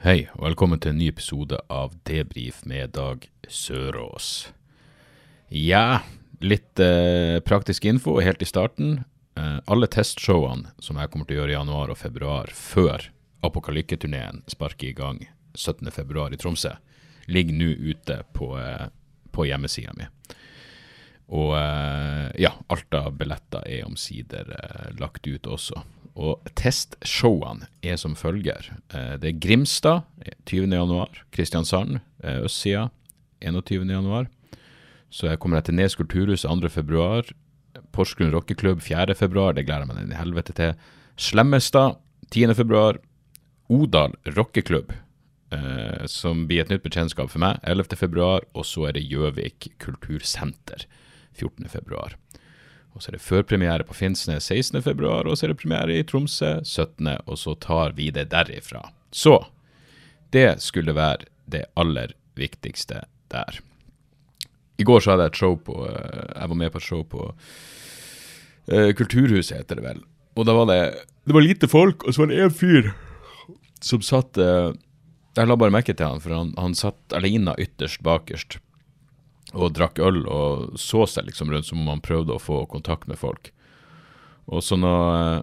Hei, og velkommen til en ny episode av Debrif med Dag Sørås. Ja, litt eh, praktisk info helt i starten. Eh, alle testshowene som jeg kommer til å gjøre i januar og februar før Apokalykke-turneen sparker i gang 17. februar i Tromsø, ligger nå ute på, eh, på hjemmesida mi. Og eh, ja, alt av billetter er omsider eh, lagt ut også. Og testshowene er som følger. Eh, det er Grimstad 20. januar, Kristiansand eh, østsida 21. januar. Så jeg kommer jeg til Nes kulturhus 2. februar. Porsgrunn rockeklubb 4. februar, det gleder jeg meg inn i helvete til. Slemmestad 10. februar. Odal rockeklubb, eh, som blir et nytt bekjentskap for meg, 11. februar. Og så er det Gjøvik kultursenter 14. Og så er det førpremiere på Finnsnes 16. februar, og så er det premiere i Tromsø 17., og så tar vi det derifra. Så det skulle være det aller viktigste der. I går så hadde jeg et show på eh, Jeg var med på et show på eh, Kulturhuset, heter det vel. Og da var det Det var lite folk, og så var det en fyr som satt eh, Jeg la bare merke til han, for han, han satt alene ytterst bakerst og drakk øl og så seg liksom rundt som om han prøvde å få kontakt med folk. Og så når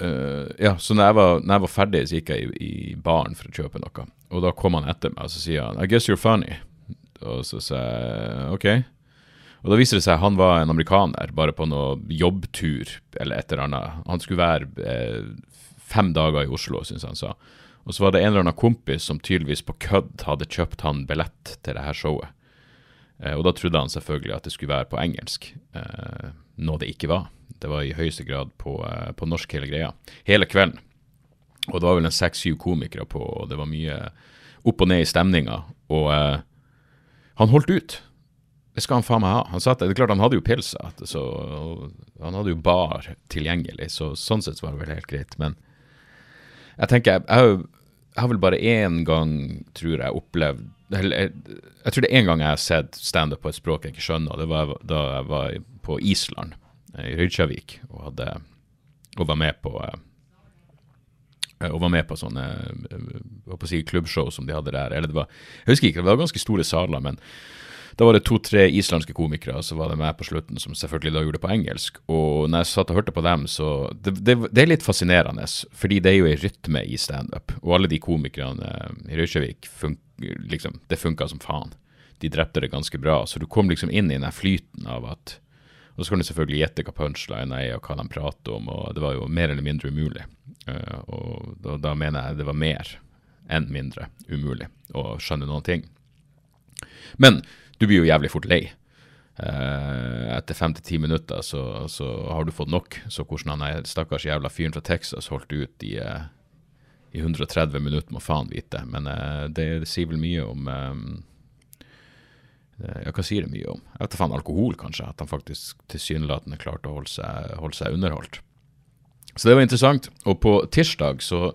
uh, Ja, så når jeg, var, når jeg var ferdig, så gikk jeg i, i baren for å kjøpe noe. Og da kom han etter meg og så sier han I guess you're funny. Og så sa jeg OK. Og da viser det seg han var en amerikaner, bare på noe jobbtur eller et eller annet. Han skulle være eh, fem dager i Oslo, syns han sa. Og så var det en eller annen kompis som tydeligvis på kødd hadde kjøpt han billett til det her showet. Eh, og da trodde han selvfølgelig at det skulle være på engelsk, eh, noe det ikke var. Det var i høyeste grad på, eh, på norsk hele greia. Hele kvelden. Og det var vel en seks-syv komikere på, og det var mye opp og ned i stemninga. Og eh, han holdt ut. Det skal han faen meg ha. Han satt, det er klart han hadde jo pilsa, så han hadde jo bar tilgjengelig, så sånn sett var det vel helt greit. Men jeg tenker, jeg, jeg, jeg har vel bare én gang, tror jeg, opplevd eller, jeg, jeg tror det er én gang jeg har sett standup på et språk jeg ikke skjønner, det var da jeg var på Island, eh, i Reykjavik, og, hadde, og var med på eh, og var med på sånne eh, hva på å si, klubbshow som de hadde der. Eller det var, jeg husker ikke, det var ganske store saler, men da var det to-tre islandske komikere, og så var det meg på slutten, som selvfølgelig da gjorde det på engelsk. Og når jeg satt og hørte på dem, så Det, det, det er litt fascinerende, fordi det er jo ei rytme i standup. Og alle de komikerne i Reykjavik, fun liksom, det funka som faen. De drepte det ganske bra. Så du kom liksom inn i den flyten av at Og så kan du selvfølgelig gjette hva punchline er, og hva de prater om, og det var jo mer eller mindre umulig. Eh, og da, da mener jeg det var mer enn mindre umulig å skjønne noen ting. Men du blir jo jævlig fort lei. Uh, etter fem til ti minutter så, så har du fått nok. Så hvordan han er stakkars jævla fyren fra Texas holdt ut i, uh, i 130 minutter, må faen vite. Men uh, det, det sier vel mye om eh, Ja, hva sier det mye om? Jeg vet faen, alkohol, kanskje. At han faktisk tilsynelatende klarte å holde seg, holde seg underholdt. Så det var interessant. Og på tirsdag så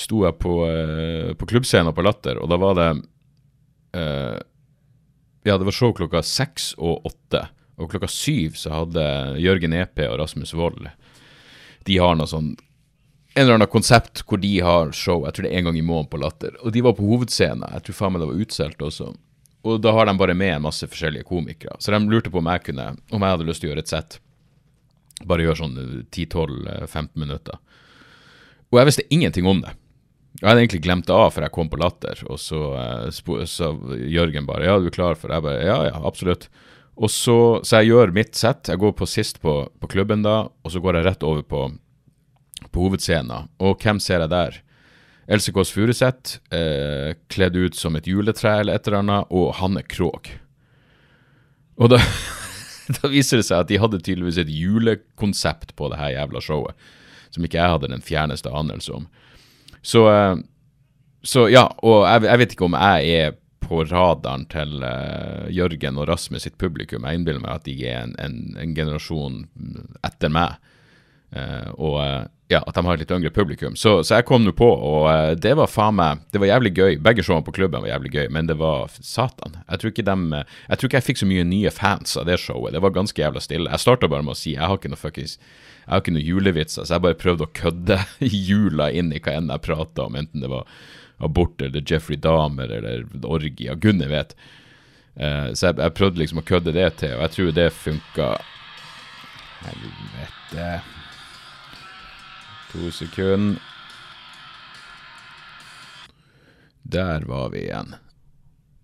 sto jeg på, eh, på klubbscenen på Latter, og da var det eh, Ja, det var show klokka seks og åtte. Og klokka syv så hadde Jørgen EP og Rasmus Wold De har noe sånn en eller annen konsept hvor de har show, jeg tror det er en gang i måneden på Latter. Og de var på hovedscenen. Jeg tror faen meg det var utsolgt også. Og da har de bare med en masse forskjellige komikere. Så de lurte på om jeg kunne, om jeg hadde lyst til å gjøre et sett. Bare gjøre sånn 10-12-15 minutter. Og jeg visste ingenting om det. Jeg hadde egentlig glemt det av før jeg kom på Latter, og så uh, sa Jørgen bare 'ja, du er klar for det?' Jeg bare 'ja, ja, absolutt'. Og så, så jeg gjør mitt sett. Jeg går på sist på, på klubben da, og så går jeg rett over på, på hovedscenen. Og hvem ser jeg der? Else Kåss Furuseth, eh, kledd ut som et juletre eller et eller annet, og Hanne Krogh. Og da, da viser det seg at de hadde tydeligvis et julekonsept på det her jævla showet, som ikke jeg hadde den fjerneste anelse om. Så, eh, så ja, og jeg, jeg, vet ikke om jeg er på radaren til uh, Jørgen og Rasmus sitt publikum. Jeg innbiller meg at de er en, en, en generasjon etter meg. Uh, og uh, ja, at de har et litt yngre publikum. Så, så jeg kom nå på, og det var faen meg Det var jævlig gøy. Begge showene på klubben var jævlig gøy, men det var satan. Jeg tror ikke, de, jeg, tror ikke jeg fikk så mye nye fans av det showet. Det var ganske jævla stille. Jeg starta bare med å si jeg har ikke noe fuckings jeg har ikke noe julevitser, så jeg bare prøvde å kødde jula inn i hva enn jeg prata om, enten det var abort eller Jeffrey Dahmer eller orgier, gudene vet. Så jeg, jeg, prøvde liksom å kødde det til, og jeg tror det funka Helvete. To sekunder. Der var vi igjen.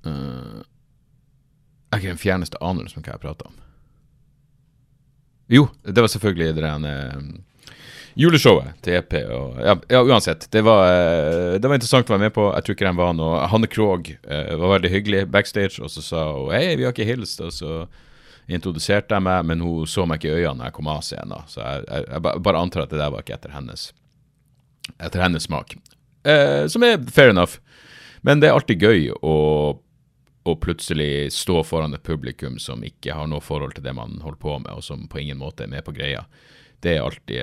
Uh, jeg har ikke den fjerneste anelse om hva jeg prater om. Jo, det var selvfølgelig det der juleshowet til EP. Og, ja, ja, uansett. Det var, eh, det var, interessant å være med på. Jeg tror ikke den var noe Hanne Krogh var veldig hyggelig backstage, og så sa hun hei, vi har ikke hilst. Og så introduserte jeg meg, men hun så meg ikke i øynene når jeg kom av scenen. Så jeg, jeg, jeg, bare antar at det der var ikke etter hennes, etter hennes smak. Eh, som er fair enough. Men det er alltid gøy å, å plutselig stå foran et publikum som ikke har noe forhold til det man holder på med, og som på ingen måte er med på greia det er alltid,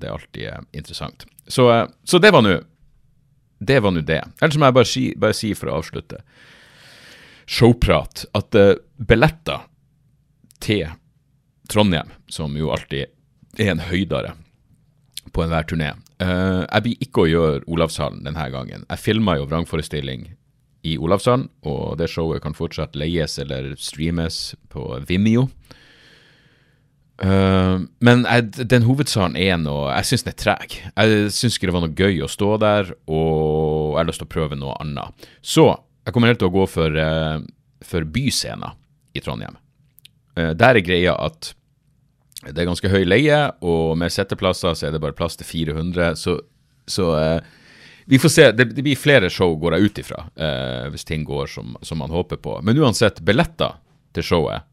det er alltid interessant. Så, så, det var nå det. var nå det. Ellers må jeg bare si, bare si, for å avslutte showprat at uh, billetter til Trondheim, som jo alltid er en høydare på enhver turné uh, Jeg blir ikke å gjøre Olavshallen denne gangen. Jeg filma jo vrangforestilling i Olavshallen, og det showet kan fortsatt leies eller streames på Vimeo. Uh, men jeg, den hovedsalen er noe Jeg syns den er treg. Jeg syns ikke det var noe gøy å stå der, og jeg har lyst til å prøve noe annet. Så jeg kommer helt til å gå for, uh, for Byscena i Trondheim. Uh, der er greia at det er ganske høy leie, og med setteplasser så er det bare plass til 400. Så, så vi får se. Det, det, blir flere show, går jeg ut ifra, hvis ting går som, som man håper på. Men uansett, billetter til showet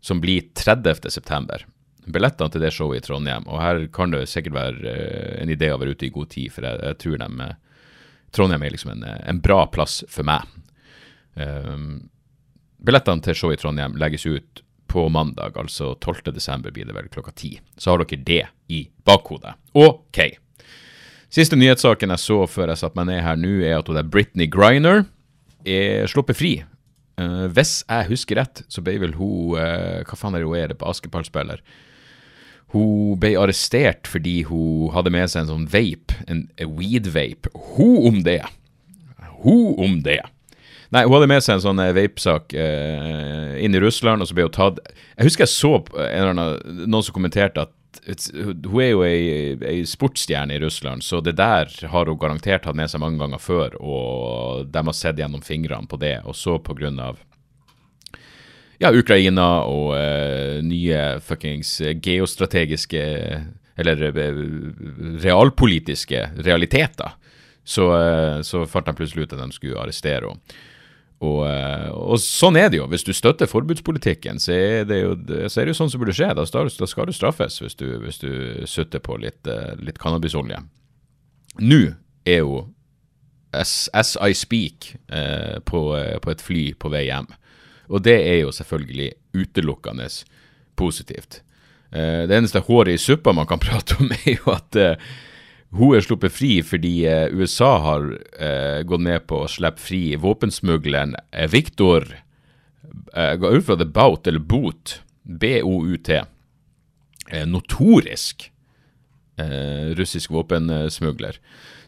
som blir 30.9. Billettene til det showet i Trondheim. Og her kan det sikkert være uh, en idé å være ute i god tid, for jeg, jeg tror de, uh, Trondheim er liksom en, en, bra plass for meg. Um, billettene til showet i Trondheim legges ut på mandag, altså 12.12. blir det vel klokka ti. Så har dere det i bakhodet. OK. Siste nyhetssaken jeg så før jeg satte meg ned her nå, er at det er Britney Griner er sluppet fri Uh, hvis jeg husker rett, så ble vel hun uh, Hva faen er det hun er, det basketballspiller? Hun ble arrestert fordi hun hadde med seg en sånn vape, en weed-vape. Hun om det! Hun om det! Nei, hun hadde med seg en sånn vape-sak eh, inn i Russland, og så ble hun tatt Jeg husker jeg så annen, noen som kommenterte at hun er jo ei, ei, sportsstjerne i Russland, så det der har hun garantert hatt med seg mange ganger før, og de har sett gjennom fingrene på det. Og så på grunn av ja, Ukraina og eh, nye fuckings geostrategiske eller uh, realpolitiske realiteter, så, så fant de plutselig ut at de skulle arrestere henne. Og, eh, og, sånn er det jo. Hvis du støtter forbudspolitikken, så er det jo, så er det jo sånn som burde skje. Da skal, da skal du straffes hvis du, hvis du sutter på litt, eh, litt cannabisolje. Nå er jo as, as I speak eh, på, eh, på, et fly på vei hjem. Og det er jo selvfølgelig utelukkende positivt. Eh, det eneste håret i suppa man kan prate om, er jo at eh, hun er sluppet fri fordi eh, USA har eh, gått med på å slippe fri våpensmugleren eh, Viktor eh, ut fra The Bout, eller Boot, B-O-U-T. Eh, notorisk eh, russisk våpensmugler.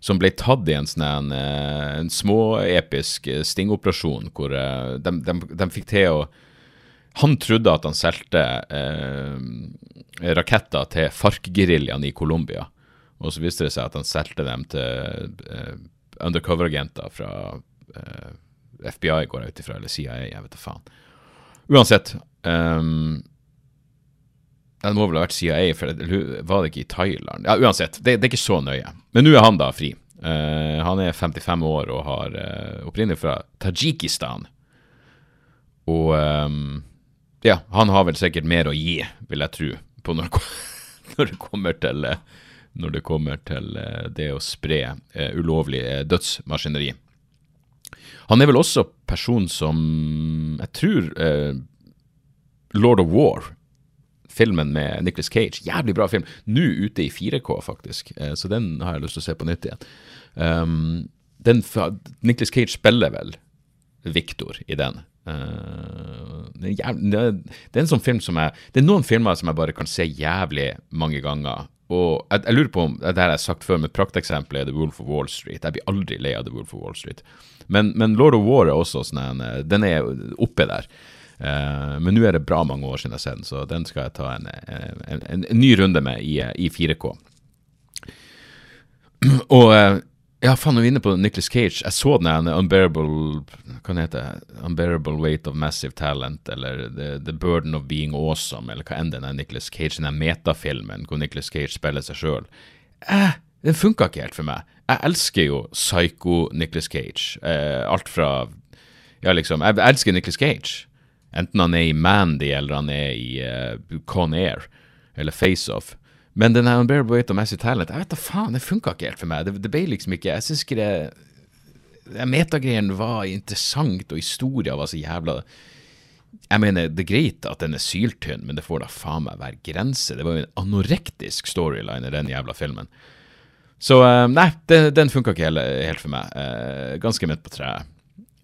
Som ble tatt i en sånn en småepisk stingoperasjon hvor de, de, de, fikk til å Han trodde at han solgte raketter til FARC-geriljaen i Colombia. Og så viste det seg at han solgte dem til uh, undercover-agenter fra uh, eh, FBI, går jeg ut ifra, eller CIA, jeg vet da faen. Uansett um, Det må vel ha vært CIA, for det, var det ikke i Thailand? Ja, uansett, det, det er ikke så nøye. Men nå er han da fri. Uh, han er 55 år og har uh, opprinnelig fra Tadsjikistan. Og um, ja, han har vel sikkert mer å gi, vil jeg tro, på når, når det kommer til uh, når det kommer til eh, det å spre eh, ulovlig eh, dødsmaskineri. Han er vel også person som Jeg tror eh, Lord of War, filmen med Nicholas Cage, jævlig bra film, nå ute i 4K, faktisk. Eh, så den har jeg lyst til å se på nytt igjen. Um, den, Nicholas Cage spiller vel Victor i den. Uh, det, er jævlig, det, er en sånn film som jeg Det er noen filmer som jeg bare kan se jævlig mange ganger. Og jeg, jeg lurer på om det har jeg sagt før, men prakteksempelet er The Wolf of Wall Street. Jeg blir aldri lei av The Wolf of Wall Street. Men, men Lord of War er også sånn en Den er oppe der. Uh, men nå er det bra mange år siden jeg har sett den, så den skal jeg ta en, en, en, en ny runde med i, i 4K. Og uh, ja, faen, nå er vi inne på Nicholas Cage. Jeg så den Unbearable Hva heter det? Unbearable Weight of Massive Talent, eller The, The Burden of Being Awesome, eller hva enn den er Nicholas Cage, den metafilmen hvor Nicholas Cage spiller seg sjøl. Eh, den funka ikke helt for meg. Jeg elsker jo psycho-Nicholas Cage. Eh, alt fra Ja, liksom Jeg elsker Nicholas Cage. Enten han er i Mandy, eller han er i uh, Con Air, eller Face Off. Men den Unbearable Weight of Massive Talent, jeg vet da faen, det funka ikke helt for meg. Det, det ble liksom ikke Jeg syns ikke det Metagreien var interessant, og historia var så jævla jeg mener, det er greit at den er syltynn, men det får da faen meg være grense. Det var jo en anorektisk storyline i den jævla filmen. Så uh, nei, det, den funka ikke helt, helt, for meg. Uh, ganske midt på treet.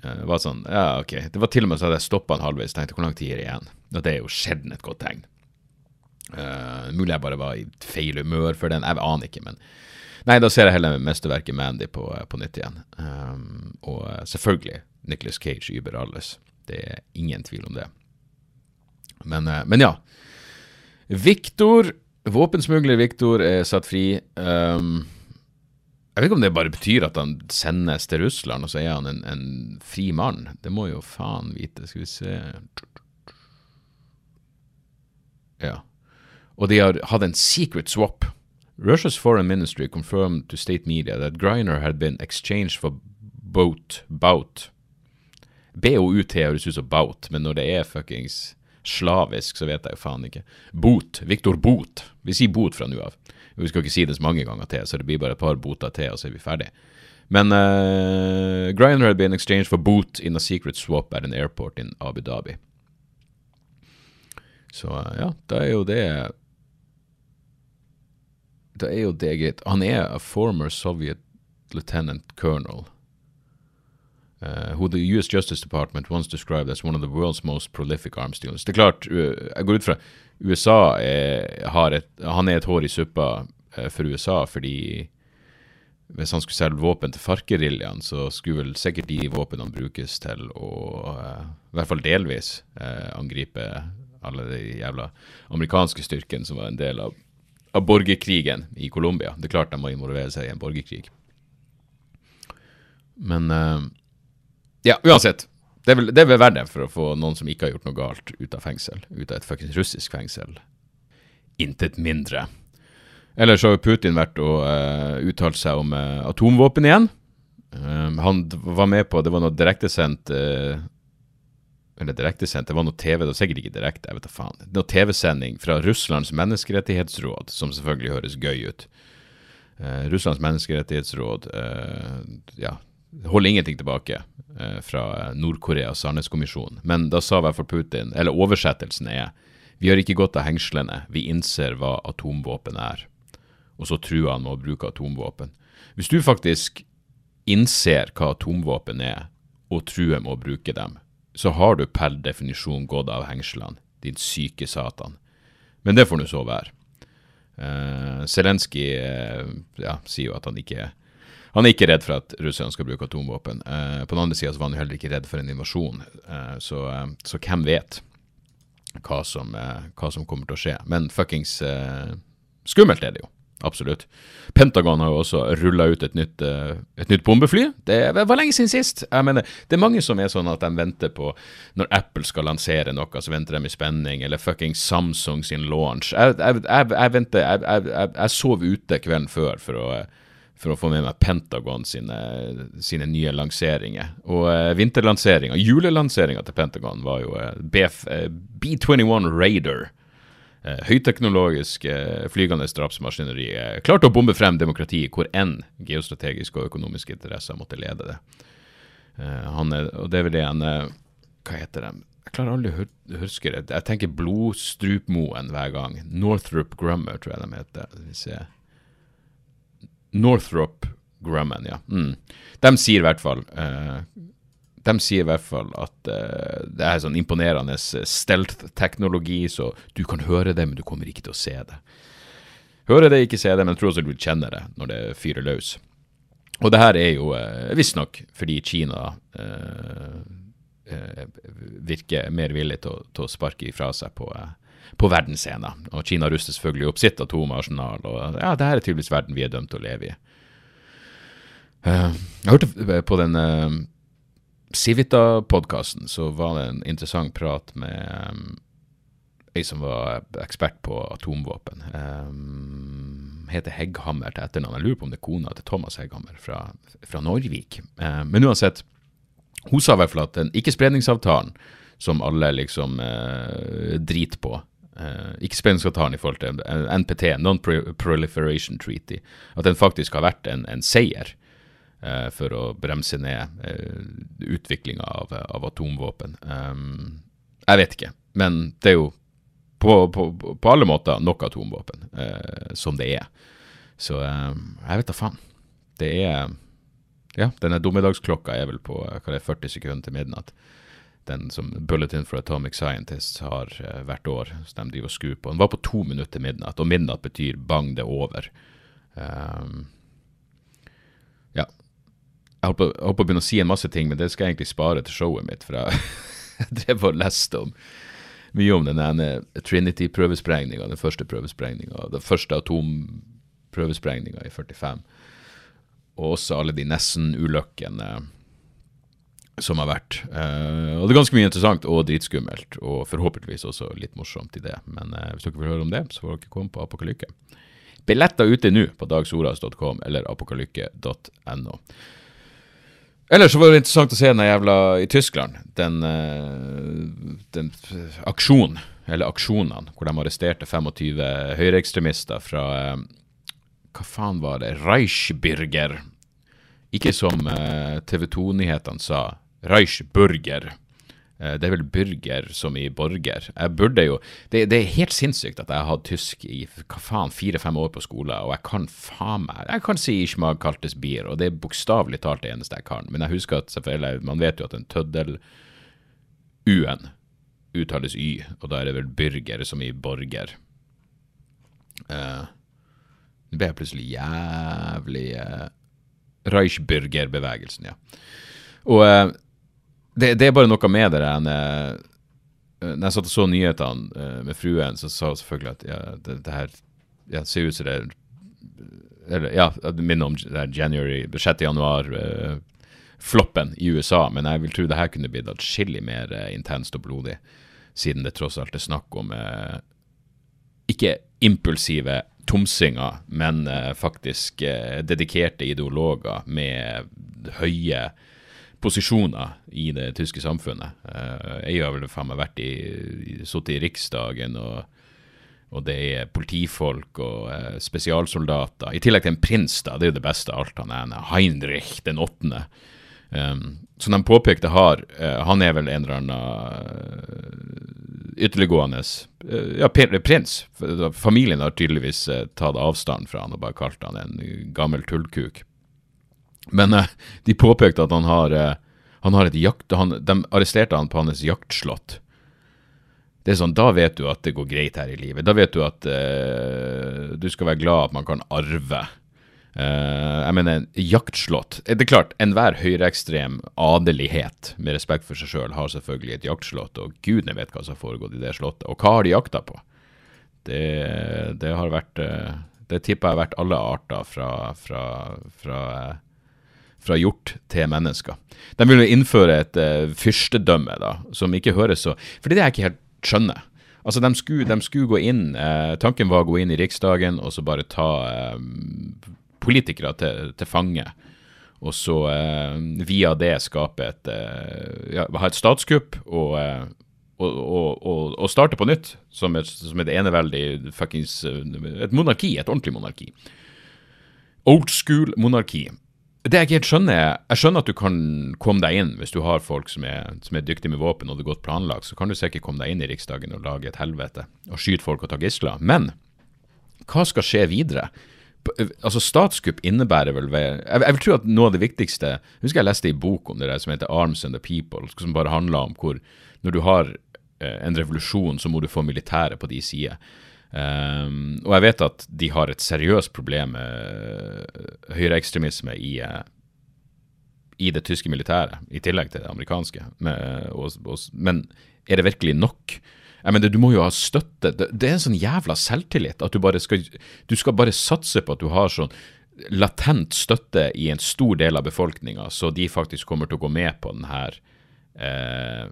Uh, var sånn, ja, ok. Det var til og med så hadde jeg stoppa den halvveis. Tenkte hvor lang tid er det igjen? Og det er jo sjelden et godt tegn. Uh, mulig jeg bare var i feil humør for den, jeg aner ikke. Men nei, da ser jeg heller mesterverket Mandy på, eh, på nytt igjen. Um, og selvfølgelig Nicholas Cage über alles. Det er ingen tvil om det. Men, uh, men ja. Viktor, våpensmugler Viktor, er satt fri. Um, jeg vet ikke om det bare betyr at han sendes til Russland, og så er han en, en fri mann. Det må jo faen vite. Skal vi se Ja og de har hatt en secret swap. Russia's foreign ministry confirmed to state media that Griner had been exchanged for boat, bout. BOUT høres ut som bout, men når det er fuckings slavisk, så vet jeg jo faen ikke. Bot. Viktor Bot. Vi sier bot fra nå av. Vi skal ikke si det så mange ganger til, så det blir bare et par boter til, og så er vi ferdig. Men uh, Griner had been exchanged for boot in a secret swap at an airport in Abu Dhabi. Så uh, ja, da er jo det da er jo det greit. Han er a former Soviet lieutenant colonel. Uh, who the US Justice Department once described as one of the world's most prolific arms dealers. Det er klart, jeg går ut fra USA er, har et, han er et hår i suppa uh, for USA, fordi hvis han skulle selge våpen til FARC-geriljaen, så skulle vel sikkert de våpnene brukes til å, uh, i hvert fall delvis, angripe alle de jævla amerikanske styrkene som var en del av av borgerkrigen i Colombia. Det er klart de må involvere seg i en borgerkrig. Men uh, ja, uansett. Det er, vel, det er vel verdt det for å få noen som ikke har gjort noe galt, ut av fengsel. Ut av et fuckings russisk fengsel. Intet mindre. Ellers har Putin vært og uh, uttalt seg om uh, atomvåpen igjen. Uh, han var med på Det var noe direktesendt uh, eller direktesendt, det var noe TV, det var sikkert ikke direkte, jeg vet da faen. Noe TV-sending fra Russlands menneskerettighetsråd, som selvfølgelig høres gøy ut. Uh, Russlands menneskerettighetsråd uh, ja, holder ingenting tilbake uh, fra Nord-Koreas sannhetskommisjon. Men da sa i hvert fall Putin, eller oversettelsen er, vi har ikke gått av hengslene, vi innser hva atomvåpen er. Og så truer han med å bruke atomvåpen. Hvis du faktisk innser hva atomvåpen er, og truer med å bruke dem, så har du per definisjon gått av hengslene, din syke satan. Men det får nå så være. Uh, Zelenskyj uh, ja, sier jo at han ikke han er ikke redd for at russerne skal bruke atomvåpen. Uh, på den andre sida var han heller ikke redd for en invasjon, uh, så, så, hvem vet hva som, hva som, kommer til å skje. Men fuckings skummelt er det jo. Absolutt. Pentagon har jo også rulla ut et nytt, uh, et nytt, bombefly. Det var lenge siden sist. Jeg mener, Det er mange som er sånn at de venter på Når Apple skal lansere noe, så venter de i spenning. Eller fucking Samsung sin launch. Jeg, jeg, jeg, jeg venter jeg, sov ute kvelden før for å, for å få med meg Pentagon sine, sine nye lanseringer. Og uh, vinterlanseringa, julelanseringa til Pentagon, var jo uh, uh, B21 Raider. Eh, høyteknologisk eh, flygende drapsmaskineri eh, klarte å bombe frem demokrati hvor enn geostrategiske og økonomiske interesser måtte lede det. Han er, og det er vel det eh, Hva heter de? Jeg klarer aldri å huske det. Jeg tenker Blodstrupmoen hver gang. Northrop Grummer, tror jeg de heter. Vi se. Northrop Grumman, ja. Mm. De sier i hvert fall eh, De sier i hvert fall at uh, det er sånn imponerende stealth-teknologi, så du kan høre det, men du kommer ikke til å se det. Høre det, ikke se det, men jeg tror også du vil kjenne det når det fyrer løs. Og det her er jo uh, visstnok fordi Kina uh, eh, virker mer villig til til å sparke ifra seg på, eh, på verdensscenen. Og Kina ruster selvfølgelig opp sitt atomarsenal, og ja, det her er tydeligvis verden vi er dømt til å leve i. Eh, jeg hørte på den Civita-podkasten, så var det en interessant prat med um, ei som var ekspert på atomvåpen. Um, heter Hegghammer til etternavn. Jeg lurer på om det er kona til Thomas Hegghammer fra, fra Norvik. Um, men uansett, hun sa i hvert fall at den ikke-spredningsavtalen som alle liksom uh, driter på, uh, ikke-spredningsavtalen i forhold til NPT, Non-Proliferation Treaty, at den faktisk har vært en, en seier uh, for å bremse ned uh, utviklinga av, av, atomvåpen. Um, jeg vet ikke, men det er jo på, på, på alle måter nok atomvåpen uh, som det er. Så jeg vet da faen. Det er Ja, denne dommedagsklokka er vel på hva det er, 40 sekunder til midnatt. Den som Bulletin for Atomic Scientists har hvert år. Så de driver og skrur på. Den var på to minutter til midnatt, og midnatt betyr bang, det er over. Um, ja, jeg holdt, på, å begynne å si en masse ting, men det skal jeg egentlig spare til showet mitt. For jeg, drev og leste om mye om den Trinity-prøvesprengninga, den første prøvesprengninga, den første atomprøvesprengninga i 45. Og også alle de Nessen-ulykkene som har vært. Uh, og det er ganske mye interessant og dritskummelt, og forhåpentligvis også litt morsomt i det. Men uh, hvis dere vil høre om det, så får dere komme på Apokalykke. Billetter ute nå på dagsoras.com eller apokalykke.no. Ellers så var det interessant å se den jævla i Tyskland, den, den aksjonen, eller aksjonene, hvor de arresterte 25 høyreekstremister fra Hva faen var det? Reichsbürger. Ikke som TV 2-nyhetene sa, Reichsburger. Det er vel burger som i borger. Jeg burde jo Det, det er helt sinnssykt at jeg har hatt tysk i hva faen, fire-fem år på skole, og jeg kan faen meg Jeg kan si Ishmag kaltes bier, og det er bokstavelig talt det eneste jeg kan. Men jeg husker at selvfølgelig, man vet jo at en tøddel-u-en uttales y, og da er det vel burger som i borger. Uh, Nå ble jeg plutselig jævlig uh, Reichsburger-bevegelsen, ja. Og uh, det, det, er bare noe med det der uh, Når jeg satt og så nyhetene uh, med fruen, så sa hun selvfølgelig at ja, det, det, her ja, ser ut som det eller, Ja, minner om det January, 6. januar uh, floppen i USA, men jeg vil tro det her kunne blitt atskillig mer intenst og blodig, siden det tross alt er snakk om ikke impulsive tomsinger, men faktisk dedikerte ideologer med høye posisjoner i det tyske samfunnet. Uh, jeg har vel faen meg vært i, sittet i Riksdagen, og, og, det er politifolk og uh, spesialsoldater. I tillegg til en prins, da. Det er jo det beste av alt. Han er Heinrich den åttende. Um, som de påpekte har uh, Han er vel en eller annen ytterliggående ja, prins. Familien har tydeligvis tatt avstand fra han og bare kalt han en gammel tullkuk. Men uh, de påpekte at han har, uh, han har et jakt... Han, de arresterte han på hans jaktslott. Det er sånn, Da vet du at det går greit her i livet. Da vet du at uh, du skal være glad at man kan arve. jeg mener, jaktslott Det er klart, enhver høyreekstrem adelighet med respekt for seg sjøl har selvfølgelig et jaktslott, og gudene vet hva som har foregått i det slottet. Og hva har de jakta på? Det, det har vært Det tipper jeg har vært alle arter fra, fra, fra fra hjort til mennesker. De vil innføre et uh, fyrstedømme, da, som ikke høres så For det er jeg ikke helt skjønner. Altså, de skulle, de skulle gå inn uh, Tanken var å gå inn i Riksdagen og så bare ta uh, politikere til, til, fange. Og så via det skape et ja, Ha et statskupp og og, og, og å starte på nytt som et, som et eneveldig fuckings eh, Et monarki, et ordentlig monarki. Old school monarki. Det jeg ikke helt skjønner, er Jeg skjønner at du kan komme deg inn hvis du har folk som er, som er dyktige med våpen og det er godt planlagt. Så kan du sikkert komme deg inn i Riksdagen og lage et helvete og skyte folk og ta gisler. Men hva skal skje videre? altså Statskupp innebærer vel ved, jeg, jeg, vil tro at noe av det viktigste Jeg husker jeg leste en bok om det der som heter Arms and the People, som bare handler om hvor når du har en revolusjon, så må du få militæret på de sider. Um, og jeg vet at de har et seriøst problem med høyreekstremisme i, uh, i det tyske militæret, i tillegg til det amerikanske. Med, og, og, men er det virkelig nok? Jeg mener, Du må jo ha støtte. Det, det er en sånn jævla selvtillit at du bare skal Du skal bare satse på at du har sånn latent støtte i en stor del av befolkninga, så de faktisk kommer til å gå med på denne eh,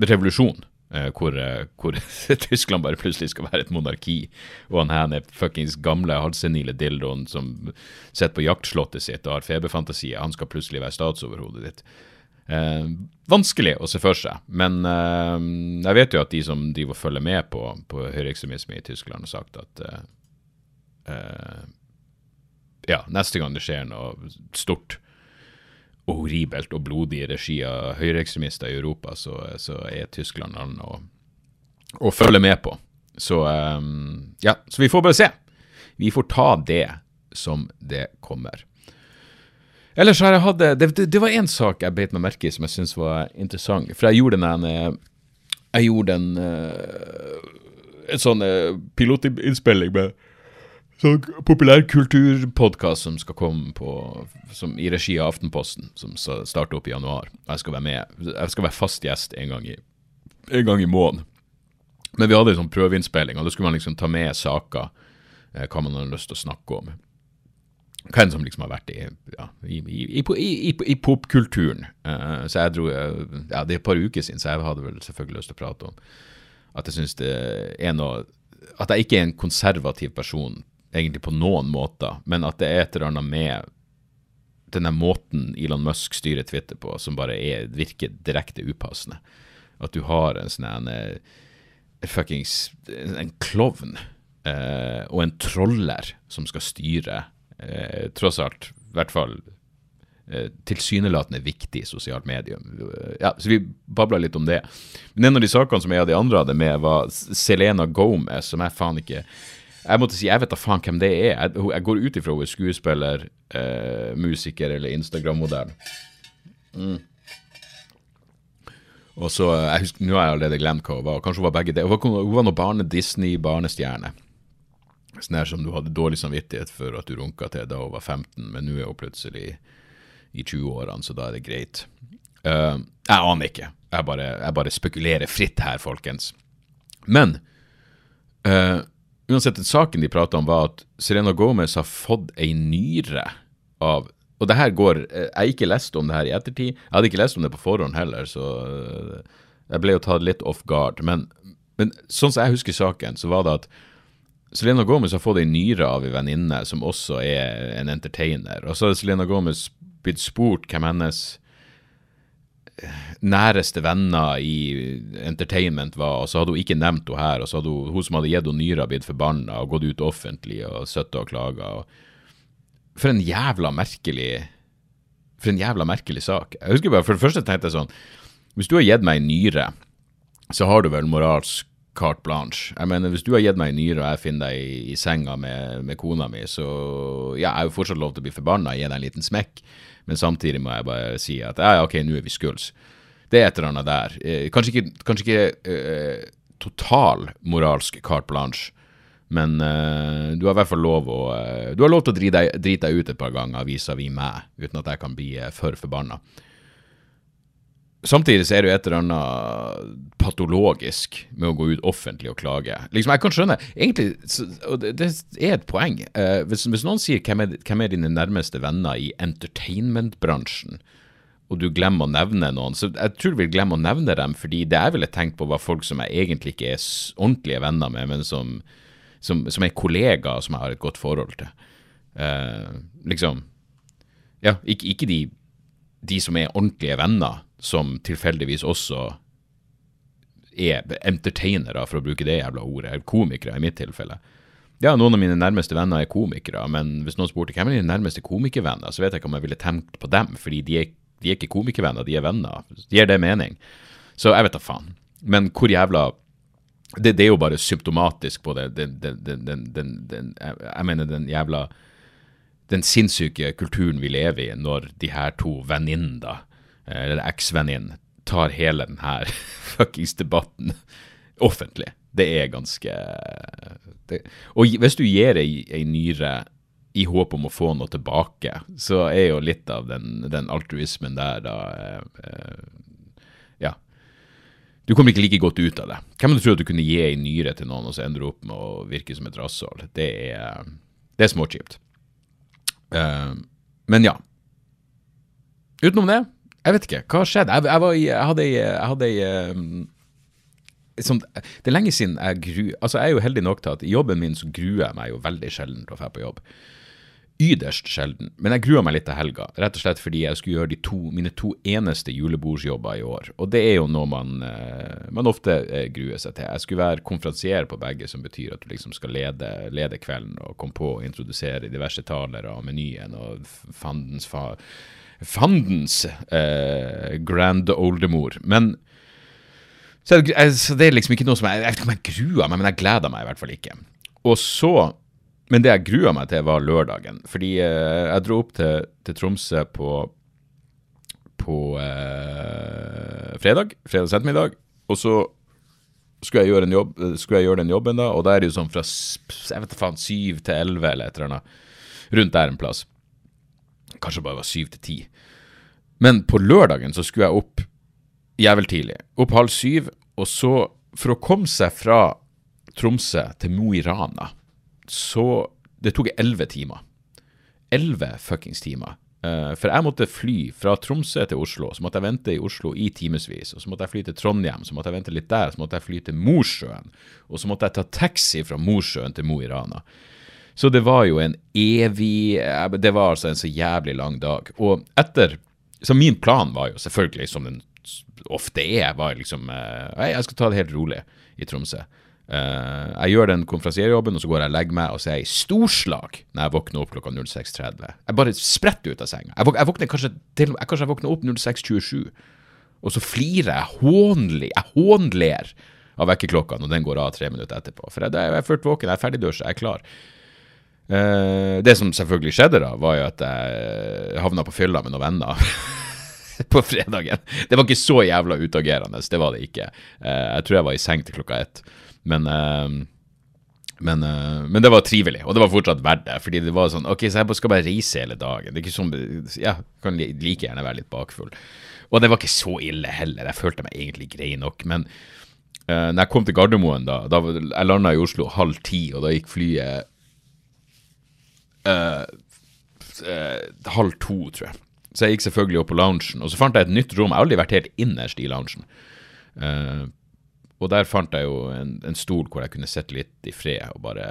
revolusjonen. Eh, hvor, eh, hvor Tyskland bare plutselig skal være et monarki, og han her er fuckings gamle, halvsenile dildoen som sitter på jaktslottet sitt og har feberfantasier, han skal plutselig være statsoverhodet ditt. Eh, vanskelig å se for seg, men eh, jeg vet jo at de som driver og følger med på, på høyreekstremisme i Tyskland, har sagt at eh, eh, ja, neste gang det skjer noe stort horribelt og blodig regi av høyreekstremister i Europa, så, så er Tyskland land å, å følge med på. Så um, ja, så vi får bare se. Vi får ta det som det kommer. Ellers har jeg hatt Det, det, det var én sak jeg beit meg merke i som jeg syntes var interessant. For jeg gjorde den eh, Jeg gjorde en uh, en sånn pilotinnspilling med sånn populærkulturpodkast som skal komme på som i regi av Aftenposten, som starter opp i januar. Jeg skal være med. Jeg skal være fast gjest en gang i, en gang i måneden. Men vi hadde en sånn prøveinnspilling, og da skulle man liksom ta med saker, eh, hva man har lyst til å snakke om hvem som liksom har vært i, ja, i, i, i, i popkulturen. Eh, så jeg dro ja, Det er et par uker siden, så jeg hadde vel selvfølgelig lyst til å prate om at jeg syns det er noe At jeg ikke er en konservativ person egentlig på noen måter, men at det er et eller annet med denne måten Elon Musk styrer Twitter på, som bare er, virker direkte upassende. At du har en sånn en, fuckings En klovn eh, og en troller som skal styre eh, tross alt, i hvert fall eh, tilsynelatende viktig sosialt medium. Ja, så vi babla litt om det. Men en av de sakene som jeg og de andre hadde med, var Selena Gomez, som jeg faen ikke jeg måtte si, jeg vet da faen hvem det er. Jeg, jeg går ut ifra hun er skuespiller, eh, musiker eller Instagram-modell. Mm. Og så, jeg husker, Nå har jeg allerede glemt hva hun var. Kanskje hun var begge det. Hun var, hun var noe barne-Disney-barnestjerne. Sånn her som du hadde dårlig samvittighet for at du runka til da hun var 15, men nå er hun plutselig i 20-årene, så da er det greit. Uh, jeg aner ikke. Jeg bare, jeg bare, spekulerer fritt her, folkens. Men uh, uansett, saken de prata om, var at Serena Gomez har fått ei nyre av Og det her går Jeg har ikke lest om det her i ettertid. Jeg hadde ikke lest om det på forhånd heller, så uh, jeg ble jo tatt litt off guard. Men, men sånn som jeg husker saken, så var det at Selena Gomez har fått ei nyre av ei venninne som også er en entertainer. Og så har Selena Gomez blitt spurt hvem hennes eh, næreste venner i entertainment var, og så hadde hun ikke nevnt henne her. Og så hadde hun, hun som hadde gitt henne nyra, blitt forbanna og gått ut offentlig og søtta og klaga. For en jævla merkelig For en jævla merkelig sak. Jeg husker bare, For det første tenkte jeg sånn Hvis du har gitt meg en nyre, så har du vel moralsk carte blanche. Jeg mener, Hvis du har gitt meg en nyre, og jeg finner deg i, i senga med, med, kona mi, så ja, jeg har jo fortsatt lov til å bli forbanna og gi deg en liten smekk, men samtidig må jeg bare si at ja, ok, nå er vi skuls. Det er et eller annet der. Eh, kanskje ikke, kanskje ikke uh, total moralsk carte blanche, men uh, du har i hvert fall lov å uh, Du har lov til å drite deg, drite deg ut et par ganger vis-à-vis meg, uten at jeg kan bli for forbanna. Samtidig så er det jo et eller annet patologisk med å gå ut offentlig og klage. Liksom, Jeg kan skjønne egentlig, og det, det er et poeng. Eh, hvis, hvis, noen sier hvem er, hvem er dine nærmeste venner i entertainmentbransjen, og du glemmer å nevne noen, så jeg tror du vil glemme å nevne dem, fordi det jeg ville tenkt på, var folk som jeg egentlig ikke er ordentlige venner med, men som, som, som er kollegaer som jeg har et godt forhold til. Uh, liksom Ja, ikke, ikke de, de som er ordentlige venner som tilfeldigvis også er entertainere, for å bruke det jævla ordet. Komikere, i mitt tilfelle. Ja, noen av mine nærmeste venner er komikere, men hvis noen spurte hvem er dine nærmeste komikervenner, så vet jeg ikke om jeg ville tenkt på dem, fordi de er, de er ikke komikervenner, de er venner. Gir det mening? Så jeg vet da faen. Men hvor jævla det, det, er jo bare symptomatisk på det, den, den, den, Jeg mener den jævla Den sinnssyke kulturen vi lever i når de her to venninnene, eller eksvenninnen, tar hele denne fuckings debatten offentlig. Det er ganske det, Og hvis du gir ei, ei nyre i håp om å få noe tilbake, så er jo litt av den, den altruismen der da eh, eh, Ja. Du kommer ikke like godt ut av det. Hvem hadde trodd at du kunne gi ei nyre til noen, og så ender du opp med å virke som et rasshold? Det er, det er småkjipt. Men ja. Utenom det, jeg vet ikke. Hva skjedde? Jeg, jeg, var i, jeg hadde ei, um, sånn, Det er lenge siden jeg gruer Altså, jeg er jo heldig nok til at i jobben min så gruer jeg meg jo veldig sjelden til å dra på jobb. Yderst sjelden. Men jeg gruer meg litt til helga, rett og slett fordi jeg skulle gjøre to, mine to eneste julebordsjobber i år. Og det er jo noe man, eh, man ofte eh, gruer seg til. Jeg skulle være konferansier på begge, som betyr at du liksom skal lede, lede kvelden og komme på og introdusere diverse talere og menyen og fandens fa fandens eh, grand oldemor. Men så, så, det er liksom ikke noe som jeg, jeg vet ikke om jeg gruer meg, men jeg gleder meg i hvert fall ikke. Og så, Men det jeg grua meg til, var lørdagen. Fordi eh, jeg dro opp til, til Tromsø på, på eh, fredag, fredags ettermiddag, og så skulle jeg, gjøre jobb, skulle jeg gjøre den jobben, da, og da er det jo sånn fra jeg vet faen, syv til elleve eller et eller annet. Rundt der en plass. Kanskje bare var syv til ti. Men på lørdagen så skulle jeg opp jævlig tidlig. Opp halv syv. Og så, for å komme seg fra Tromsø til Mo i Rana, så Det tok elleve timer. Elleve fuckings timer. Uh, for jeg måtte fly fra Tromsø til Oslo, så måtte jeg vente i Oslo i timevis. Så måtte jeg fly til Trondheim, så måtte jeg vente litt der, så måtte jeg fly til Mosjøen. Og så måtte jeg ta taxi fra Mosjøen til Mo i Rana. Så det var jo en evig Det var altså en så jævlig lang dag. Og etter Så min plan var jo selvfølgelig, som den ofte er, var liksom Nei, Jeg skal ta det helt rolig i Tromsø. Uh, jeg gjør den konferansierjobben, og så går jeg og legger meg, og så er jeg i storslag når jeg våkner opp klokka 06.30. Jeg bare spretter ut av senga. Jeg, våk, jeg våkner kanskje til jeg, kanskje våkner opp 06.27, og så flirer jeg hånlig. Jeg hånler av vekkerklokka når den går av tre minutter etterpå. For jeg, jeg er ført våken, jeg er ferdigdusja, jeg er klar. Uh, det som selvfølgelig skjedde da, var jo at jeg havna på fylla med noen venner. på fredagen. Det var ikke så jævla utagerende, det var det ikke. Uh, jeg tror jeg var i seng til klokka ett. Men, uh, men, men, det var trivelig, og det var fortsatt verdt det. Fordi det var sånn Ok, så jeg skal bare reise hele dagen. Det er ikke sånn Ja, kan like gjerne være litt bakfull. Og det var ikke så ille heller. Jeg følte meg egentlig grei nok. Men uh, når jeg kom til Gardermoen, da, da Jeg landa i Oslo halv ti, og da gikk flyet uh, halv to, tror jeg. Så jeg gikk selvfølgelig opp på loungen, og så fant jeg et nytt rom. Jeg har aldri vært helt innerst i loungen. Eh, og der fant jeg jo en, en, stol hvor jeg kunne sitte litt i fred og bare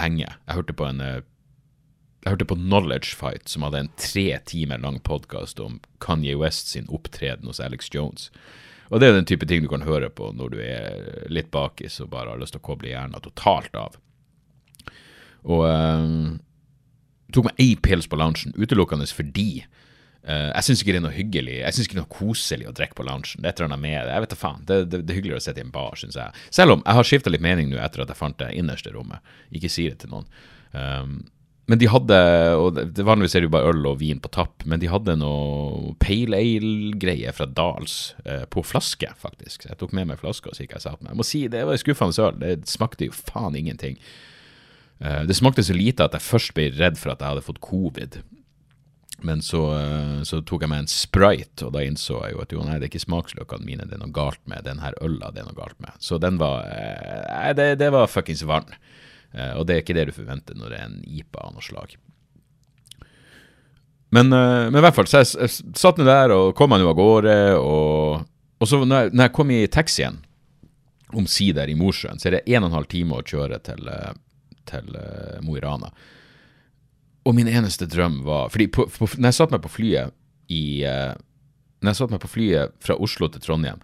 henge. Jeg hørte på en jeg hørte på Knowledge Fight, som hadde en tre timer lang podkast om Kanye West sin opptreden hos Alex Jones. Og det er den type ting du kan høre på når du er litt bakis og bare har lyst til å koble hjernen totalt av. Og um, tok meg ei pils på loungen utelukkende fordi Uh, jeg syns ikke det er noe hyggelig Jeg synes ikke det er noe koselig å drikke på loungen. Det er et eller annet med. Jeg vet da faen. Det, det, er hyggeligere å sitte i en bar, syns jeg. Selv om jeg har skifta litt mening nå etter at jeg fant det innerste rommet. Ikke si det til noen. Um, men de hadde og det Vanligvis er det jo bare øl og vin på tapp, men de hadde noe pale ale-greie fra Dals eh, på flaske, faktisk. Så jeg tok med meg flaska og så gikk jeg satt meg. Jeg må si, det var skuffende øl. Det smakte jo faen ingenting. Uh, det smakte så lite at jeg først ble redd for at jeg hadde fått covid. Men så, eh, så, tok jeg meg en sprite, og da innså jeg jo at jo, nei, det er ikke smaksløkene mine det er noe galt med. Den her øla det er noe galt med. Så den var eh, Nei, det, det var fuckings vann. Eh, og det er ikke det du forventer når det er en IPA av noe slag. Men, men, i hvert fall, så jeg, jeg satt nå der og kom meg nå av gårde. Og, og så når jeg, når jeg, kom i taxien omsider i Mosjøen, så er det en og en halv time å kjøre til, til Mo i Rana. Og min eneste drøm var Fordi på, på, når jeg satte meg på flyet i uh, Når jeg satte meg på flyet fra Oslo til Trondheim,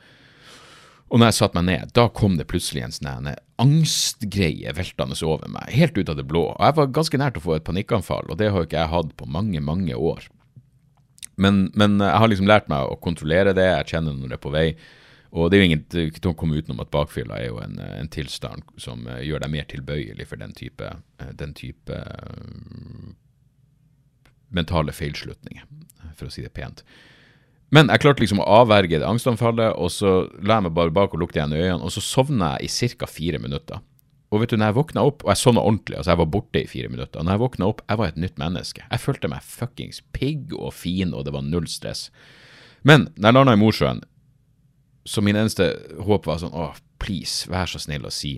Og når jeg satte meg ned, da kom det plutselig en sånn angstgreie veltende over meg, helt ut av det blå. Og jeg var ganske nært å få et panikkanfall, og det har jo ikke jeg hatt på mange, mange år. Men, men jeg har liksom lært meg å kontrollere det, jeg kjenner når det er på vei. Og det er jo ingen til å komme utenom at bakfylla er jo en, en tilstand som eh, gjør deg mer tilbøyelig for den type, eh, den type eh, mentale feilslutninger, for å si det pent. Men jeg klarte liksom å avverge det angstanfallet, og så la jeg meg bare bak og lukte igjen øynene, og så sovna jeg i ca. fire minutter. Og vet du, når jeg våkna opp, og jeg sovna ordentlig, altså jeg var borte i fire minutter, når jeg våkna opp, jeg var et nytt menneske. Jeg følte meg fuckings pigg og fin, og det var null stress. Men når jeg landa i Mosjøen, så min eneste håp var sånn, åh, please, vær så snill å si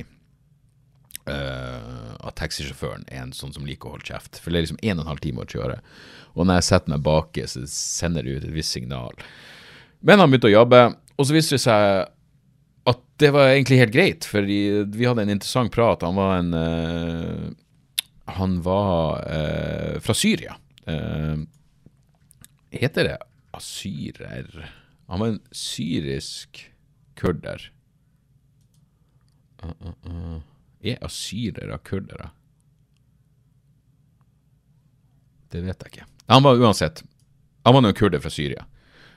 uh, at taxisjåføren er en sånn som liker å holde kjeft. For det er liksom en og en halv time å kjøre. Og når jeg setter meg baki, så sender det ut et visst signal. Men han begynte å jobbe, og så viste det seg at det var egentlig helt greit, for vi hadde en interessant prat. Han var en uh, Han var uh, fra Syria. Heter det asyrer? Han var en syrisk kurder. Uh, uh, uh. Er asyrere kurdere? Det vet jeg ikke. Han var uansett Han var en kurder fra Syria.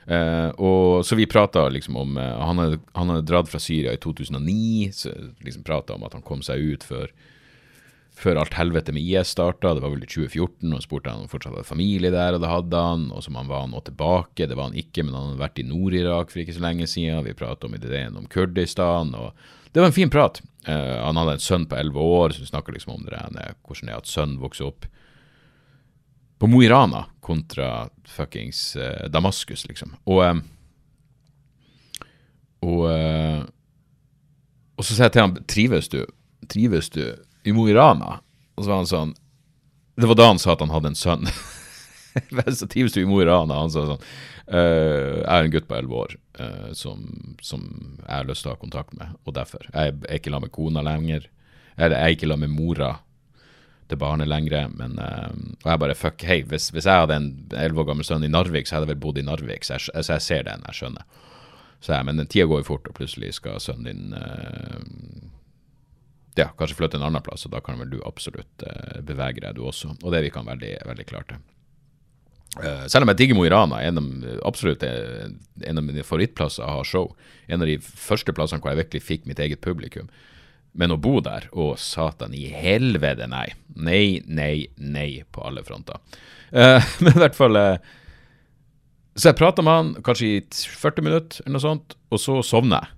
Uh, og Så vi prata liksom om uh, han, hadde, han, hadde, dratt fra Syria i 2009. Så liksom Prata om at han kom seg ut før, før alt helvete med IS starta. Det var vel i 2014. Og spurte han om han fortsatt hadde familie der, og det hadde han. Og som han var nå tilbake. Det var han ikke, men han hadde vært i Nord-Irak for ikke så lenge siden. Vi prata om ideen om Kurdistan. og Det var en fin prat. Uh, han hadde en sønn på elleve år, så vi snakka liksom om det der, hvordan det er at sønnen vokser opp på Mo i Rana kontra fuckings uh, Damaskus, liksom. Og um, og, uh, og så sier jeg til ham trives du, trives du i Mo i Rana? Og så var han sånn Det var da han sa at han hadde en sønn. så trives du i Mo i Rana? Han sa sånn Uh, jeg er en gutt på elleve år uh, som, som, jeg har lyst til å ha kontakt med, og derfor. Jeg er ikke sammen med kona lenger. Eller jeg er ikke sammen med mora til barnet lenger. Men, uh, og jeg bare fuck, hei, hvis, hvis jeg hadde en elleve år gammel sønn i Narvik, så hadde jeg vel bodd i Narvik. Så jeg, så jeg ser den, jeg skjønner. Så jeg, men tida går jo fort, og plutselig skal sønnen din ja, kanskje flytte en annen plass, og da kan vel du absolutt bevege deg, du også. Og det vi kan veldig, veldig klart til. Uh, selv om jeg digger Mo i Rana, en av, absolutt en av mine favorittplasser jeg har show. En av de første plassene hvor jeg virkelig fikk mitt eget publikum. Men å bo der, å satan i helvete, nei. Nei, nei, nei på alle fronter. Uh, men i hvert fall uh, Så jeg prata med han kanskje i 40 minutter, eller noe sånt, og så sovner jeg.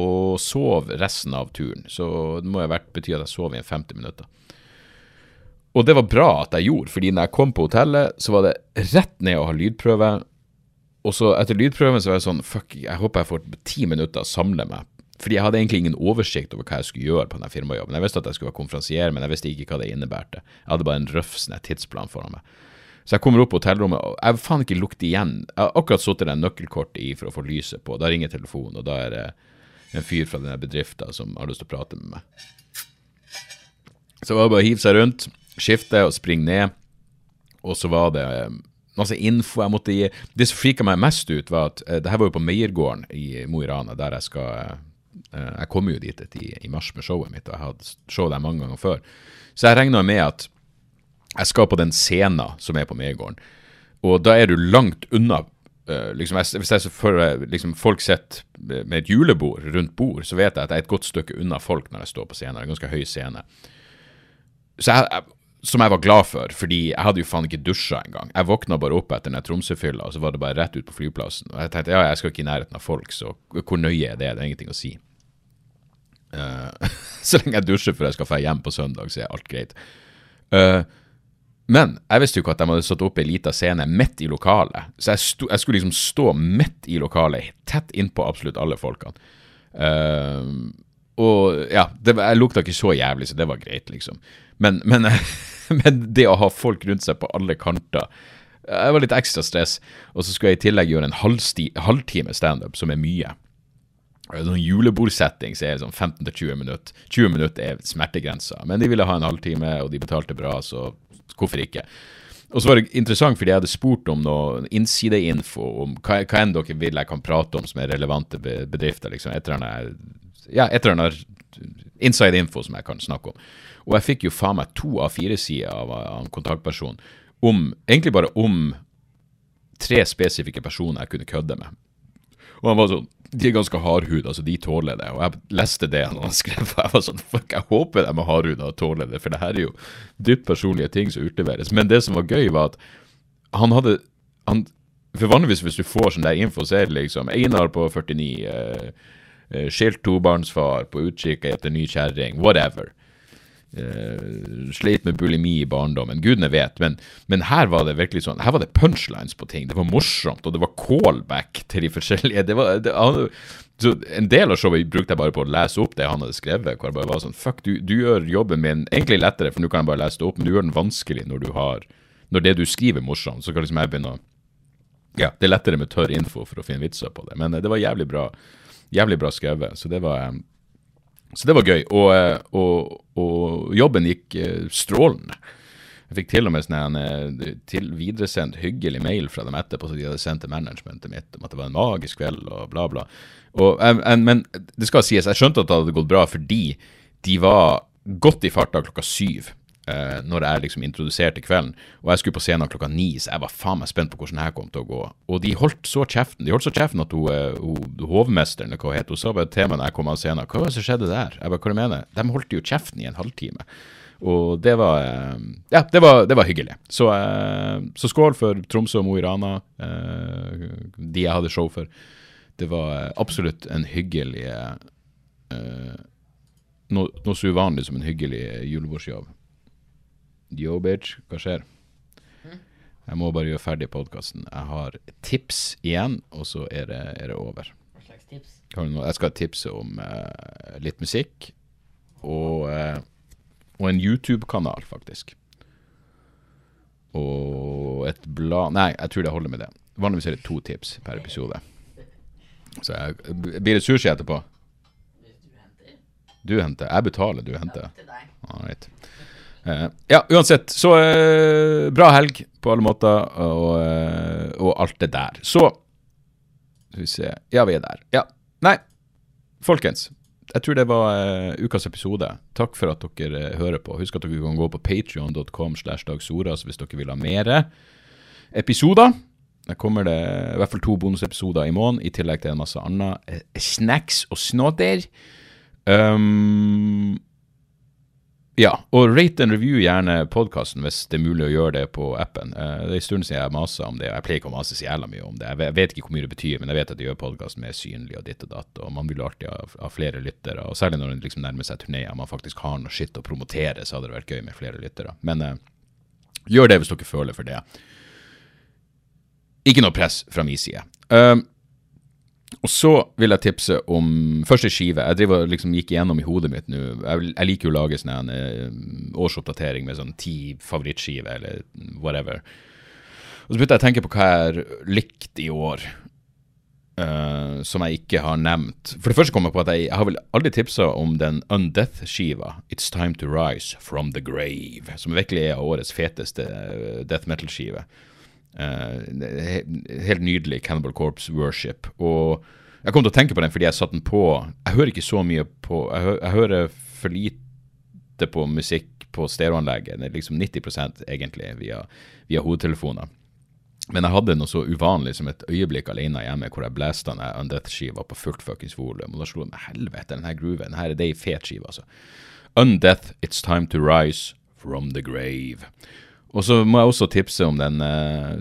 Og sov resten av turen. Så det må ha bety at jeg sov i 50 minutter. Og det var bra at jeg gjorde, fordi når jeg kom på hotellet, så var det rett ned å ha lydprøve. Og så etter lydprøven så var jeg sånn Fuck, jeg håper jeg får ti minutter å samle meg. Fordi jeg hadde egentlig ingen oversikt over hva jeg skulle gjøre på denne firmajobben. Jeg visste at jeg skulle være konferansier, men jeg visste ikke hva det innebærte. Jeg hadde bare en røff sånn tidsplan foran meg. Så jeg kommer opp på hotellrommet, og jeg faen ikke lukket igjen. Jeg har akkurat satt en nøkkelkort i for å få lyset på. Da ringer telefonen, og da er det en fyr fra denne bedriften som har lyst til å prate med meg. Så det var bare å hive seg rundt skifte og springe ned. Og så var det eh, masse info jeg måtte gi. Det som frika meg mest ut, var at uh, det her var jo på Meiergården i Mo i Rana, der jeg skal uh, Jeg kom jo dit i, i, mars med showet mitt, og jeg hadde show der mange ganger før. Så jeg regna med at jeg skal på den scenen som er på Meiergården, og da er du langt unna. Uh, jeg, hvis jeg for, liksom, folk sitter med et julebord rundt bord, så vet jeg at jeg er et godt stykke unna folk når jeg står på scenen. Det er en ganske høy scene. Så jeg, jeg som jeg var glad for, fordi jeg hadde jo faen ikke dusja engang. Jeg våkna bare opp etter den Tromsø-fylla, og så var det bare rett ut på flyplassen. Og jeg tenkte ja, jeg skal ikke i nærheten av folk, så hvor nøye er det? Det er ingenting å si. Uh, så lenge jeg dusjer før jeg skal dra hjem på søndag, så er alt greit. Uh, men jeg visste jo ikke at de hadde satt opp ei lita scene midt i lokalet. Så jeg, sto, jeg, skulle liksom stå midt i lokalet, tett innpå absolutt alle folkene. Uh, og ja, det, jeg lukta ikke så jævlig, så det var greit, liksom. Men, men, men, det å ha folk rundt seg på alle kanter Det var litt ekstra stress. Og så skulle jeg i tillegg gjøre en halvtime standup, som er mye. Sånn julebordsetting så er det sånn 15-20 minutter. 20 minutter er smertegrensa. Men de ville ha en halvtime, og de betalte bra, så hvorfor ikke? og så var det interessant, fordi jeg hadde spurt om noe innsideinfo om hva, hva enn dere vil jeg kan prate om som er relevante bedrifter. liksom, et eller annet inside info som jeg kan snakke om. Og jeg fikk jo faen meg to av fire sider av, av en kontaktperson om, egentlig bare om tre spesifikke personer jeg kunne kødde med. Og han var sånn De er ganske hardhuda, altså de tåler det. Og jeg leste det han skrevet, og jeg var sånn Fuck, jeg håper de er hardhuda og tåler det, for det her er jo dypt personlige ting som utleveres. Men det som var gøy, var at han hadde han, For vanligvis hvis du får sånn der info, så er det liksom Einar på 49, eh, eh, skilt tobarnsfar, på utkikk etter ny kjerring, whatever. Uh, sleit med bulimi i barndommen. Gudene vet. Men, men her var det virkelig sånn Her var det punchlines på ting. Det var morsomt, og det var callback til de forskjellige det var, det, han, En del av showet brukte jeg bare på å lese opp det han hadde skrevet. Hvor jeg bare var sånn Fuck, du, du gjør jobben min egentlig lettere, for nå kan jeg bare lese det opp, men du gjør den vanskelig når du har Når det du skriver, er morsomt. Så kan liksom jeg begynne å Ja, det er lettere med tørr info for å finne vitser på det. Men eh, det var jævlig bra Jævlig bra skrevet. Så det var eh, så det var gøy. Og, eh, og, og jobben gikk eh, strålende. Jeg fikk til og med sånn en eh, til videresendt hyggelig mail fra dem etterpå, så de hadde sendt til managementet mitt om at det var en magisk kveld og bla, bla. Og, en, en, men det skal sies, jeg skjønte at det hadde gått bra fordi de var godt i farta klokka syv. Eh, når jeg liksom introduserte kvelden, og jeg skulle på scenen klokka ni, så jeg var faen meg spent på hvordan det her kom til å gå. Og de holdt så kjeften De holdt så kjeften at hun, uh, hovmesteren, eller hva het, hun sa bare til meg når jeg kom av scenen Hva var det som skjedde der? Jeg bare, hva du mener De holdt jo kjeften i en halvtime. Og det var eh, Ja, det var, det var hyggelig. Så, så skål for Tromsø og Mo i Rana, de jeg hadde show for. Det var absolutt en hyggelig noe, noe så uvanlig som en hyggelig julebordsjobb. Yo, bitch, hva skjer? Jeg må bare gjøre ferdig podkasten. Jeg har tips igjen, og så er det, er det over. Hva slags tips? Jeg skal tipse om uh, litt musikk, og, uh, og en YouTube-kanal, faktisk. Og et blad Nei, jeg tror det holder med det. Vanligvis er det to tips per episode. Så jeg, blir det sushi etterpå? Du henter Du henter. Jeg betaler, du henter. til deg. All right. Eh, ja, uansett. Så eh, bra helg på alle måter, og, eh, og alt det der. Så Skal vi se Ja, vi er der. Ja. Nei, folkens. Jeg tror det var ukas episode. Takk for at dere hører på. Husk at dere kan gå på patrion.com slash dagsoras hvis dere vil ha mere episoder. Der kommer det i hvert fall to bonusepisoder i måneden, i tillegg til en masse annet snacks og snåder. Um, ja, og rate and review gjerne podkasten hvis det er mulig å gjøre det på appen. Eh, det er en stund siden jeg masa om det, og jeg pleier ikke å mase så jævla mye om det. Jeg vet, ikke hvor mye det betyr, men jeg vet at det gjør podkasten mer synlig og ditt og datt, og man vil alltid ha, flere lyttere, og særlig når det liksom nærmer seg turneer, man faktisk har noe skitt å promotere, så hadde det vært gøy med flere lyttere. Men eh, gjør det hvis dere føler for det. Ikke noe press fra min side. Um, og så vil jeg tipse om første skive. Jeg driver liksom gikk igjennom i hodet mitt nå. Jeg, jeg liker jo å lage sånn en eh, årsoppdatering med sånn ti favorittskiver eller whatever. Og så begynte jeg å tenke på hva jeg har likt i år. Uh, som jeg ikke har nevnt. For det første kom jeg på at jeg, jeg har vel aldri tipsa om den Undeath-skiva. It's Time To Rise From The Grave. Som virkelig er årets feteste eh, death metal-skive. Eh, helt nydelig Cannibal Corpse Worship. Og jeg kom til å tenke på den fordi jeg satte den på Jeg hører ikke så mye på Jeg, hø jeg hører for lite på musikk på stereoanlegget. Det er liksom 90 egentlig via, via hodetelefoner. Men jeg hadde noe så uvanlig som et øyeblikk alene hjemme hvor jeg blæsta den Undeath-skiva på fullt fuckings volum. Og da slo det meg helvete, den her grooven. Den her er det ei fet skive, altså. Undeath, It's Time To Rise From The Grave. Og så må jeg også tipse om den eh,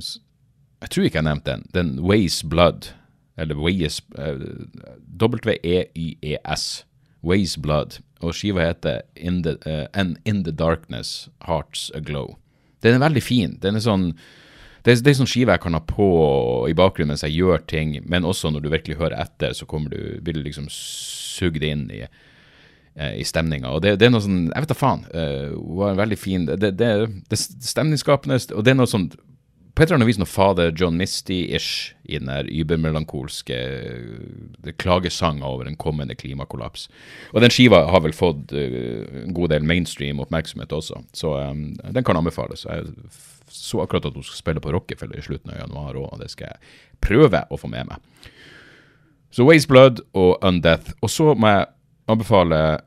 Jeg tror ikke jeg nevnte den. Den Ways Blood. Eller Ways eh, W-E-Y-E-S. Ways Blood. Og skiva heter In the, uh, And In The Darkness Hearts Aglow. Den er veldig fin. Den er sånn det er, det er sånn skive jeg kan ha på i bakgrunnen mens jeg gjør ting, men også når du virkelig hører etter, så kommer du, blir du liksom sugd inn i, eh, i stemninga. Og det, det er noe sånn Jeg vet da faen. eh, Hun var veldig fin. Det, det, det stemningsskapende, og det er noe sånn På et eller annet vis noe fader John Misty-ish i den der übermelankolske uh, klagesanga over en kommende klimakollaps. Og den skiva har vel fått uh, en god del mainstream oppmerksomhet også, så um, den kan anbefales. Jeg så akkurat at hun skal spille på Rockefeller i slutten av januar òg, og det skal jeg prøve å få med meg. Så Waste Blood og Undeath. Og så må jeg anbefale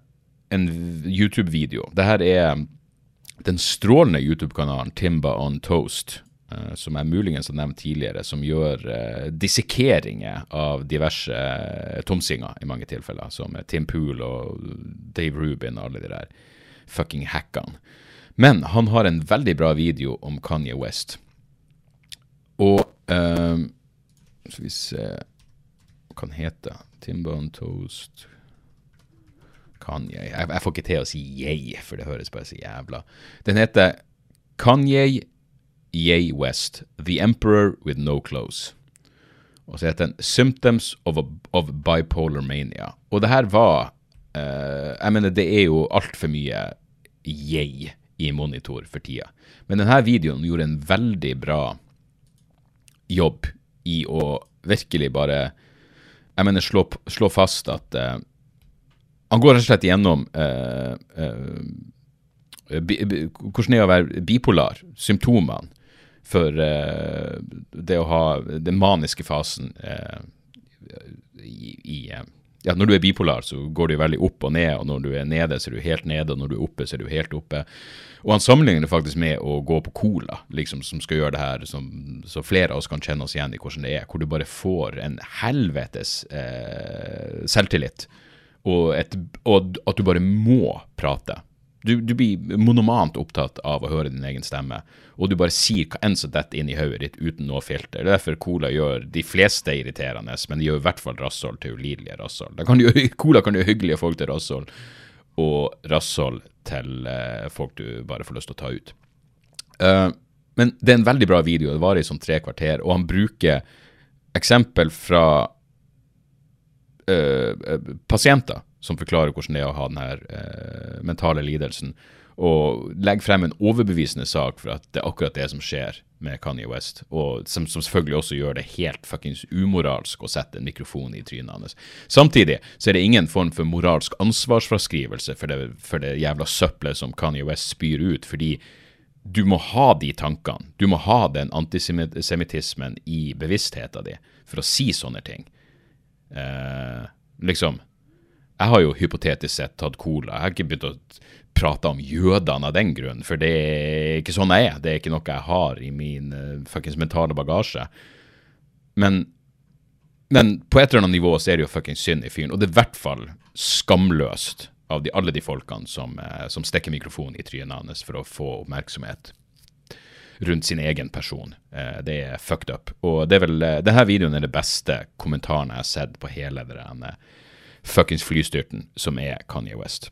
en YouTube-video. Det her er den strålende YouTube-kanalen Timba on Toast, uh, som jeg muligens har nevnt tidligere, som gjør uh, dissekeringer av diverse uh, tomsinger i mange tilfeller, som Tim Pool og Dave Rubin og alle de der fucking hackene. Men han har en veldig bra video om Kanye West. Og Skal vi se Hva kan hete? Timba on Toast Kanye jeg, jeg, får ikke til å si yay, for det høres bare så jævla Den heter Kanye Yay West, The Emperor with No Clothes. Og så heter den Symptoms of, a, of Bipolar Mania. Og det her var uh, Jeg mener, det er jo altfor mye yay i monitor for tida. Men denne videoen gjorde en veldig bra jobb i å virkelig bare Jeg mener, slå, slå fast at uh, han går rett og slett gjennom uh, uh, bi, bi, hvordan det er å være bipolar, symptomene for uh, det å ha den maniske fasen i, i ja, Når du er bipolar, så går jo veldig opp og ned, og når du er nede, så er du helt nede, og når du er oppe, så er du helt oppe. Og han sammenligner det faktisk med å gå på cola, liksom, som skal gjøre det her, som, så flere av oss kan kjenne oss igjen i hvordan det er, hvor du bare får en helvetes selvtillit og, et, og, at du bare må prate. Du, du, blir monomant opptatt av å høre din egen stemme, og du bare sier hva enn som detter inn i hodet ditt uten noe filter. Det er derfor Cola gjør de fleste irriterende, men de gjør i hvert fall rasshold til ulidelige rasshold. Cola kan gjøre hyggelige folk til rasshold, og rasshold til uh, folk du bare får lyst til å ta ut. Uh, men det er en veldig bra video, det varer i sånn tre kvarter, og han bruker eksempel fra pasienter som forklarer hvordan det er å ha denne uh, mentale lidelsen, og legger frem en overbevisende sak for at det er akkurat det som skjer med Kanye West, og som, som selvfølgelig også gjør det helt fuckings umoralsk å sette en mikrofon i trynet hans. Samtidig så er det ingen form for moralsk ansvarsfraskrivelse for det, for det jævla søppelet som Kanye West spyr ut, fordi du må ha de tankene, du må ha den antisemittismen i bevisstheten din for å si sånne ting. Eh, liksom Jeg har jo hypotetisk sett tatt cola. Jeg har ikke begynt å prate om jødene av den grunn, for det er ikke sånn jeg er. Det er ikke noe jeg har i min uh, fuckings mentale bagasje. Men, men på et eller annet nivå så er det jo fuckings synd i fyren, og det er i hvert fall skamløst av de, alle de folkene som, uh, som stikker mikrofonen i trynet hans for å få oppmerksomhet rundt sin egen person. Eh, det er fucked up. Og det er vel, eh, denne videoen er det beste kommentaren jeg har sett på hele den fuckings flystyrten som er Kanye West.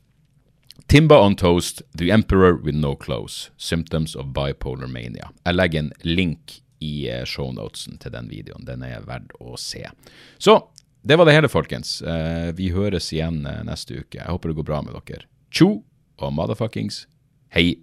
Timba on toast, The Emperor with no clothes, symptoms of bipolar mania. Jeg legger en link i eh, shownotesen til den videoen. Den er verdt å se. Så det var det hele, folkens. Vi høres igjen neste uke. Jeg håper det går bra med dere. Tjo og motherfuckings hei.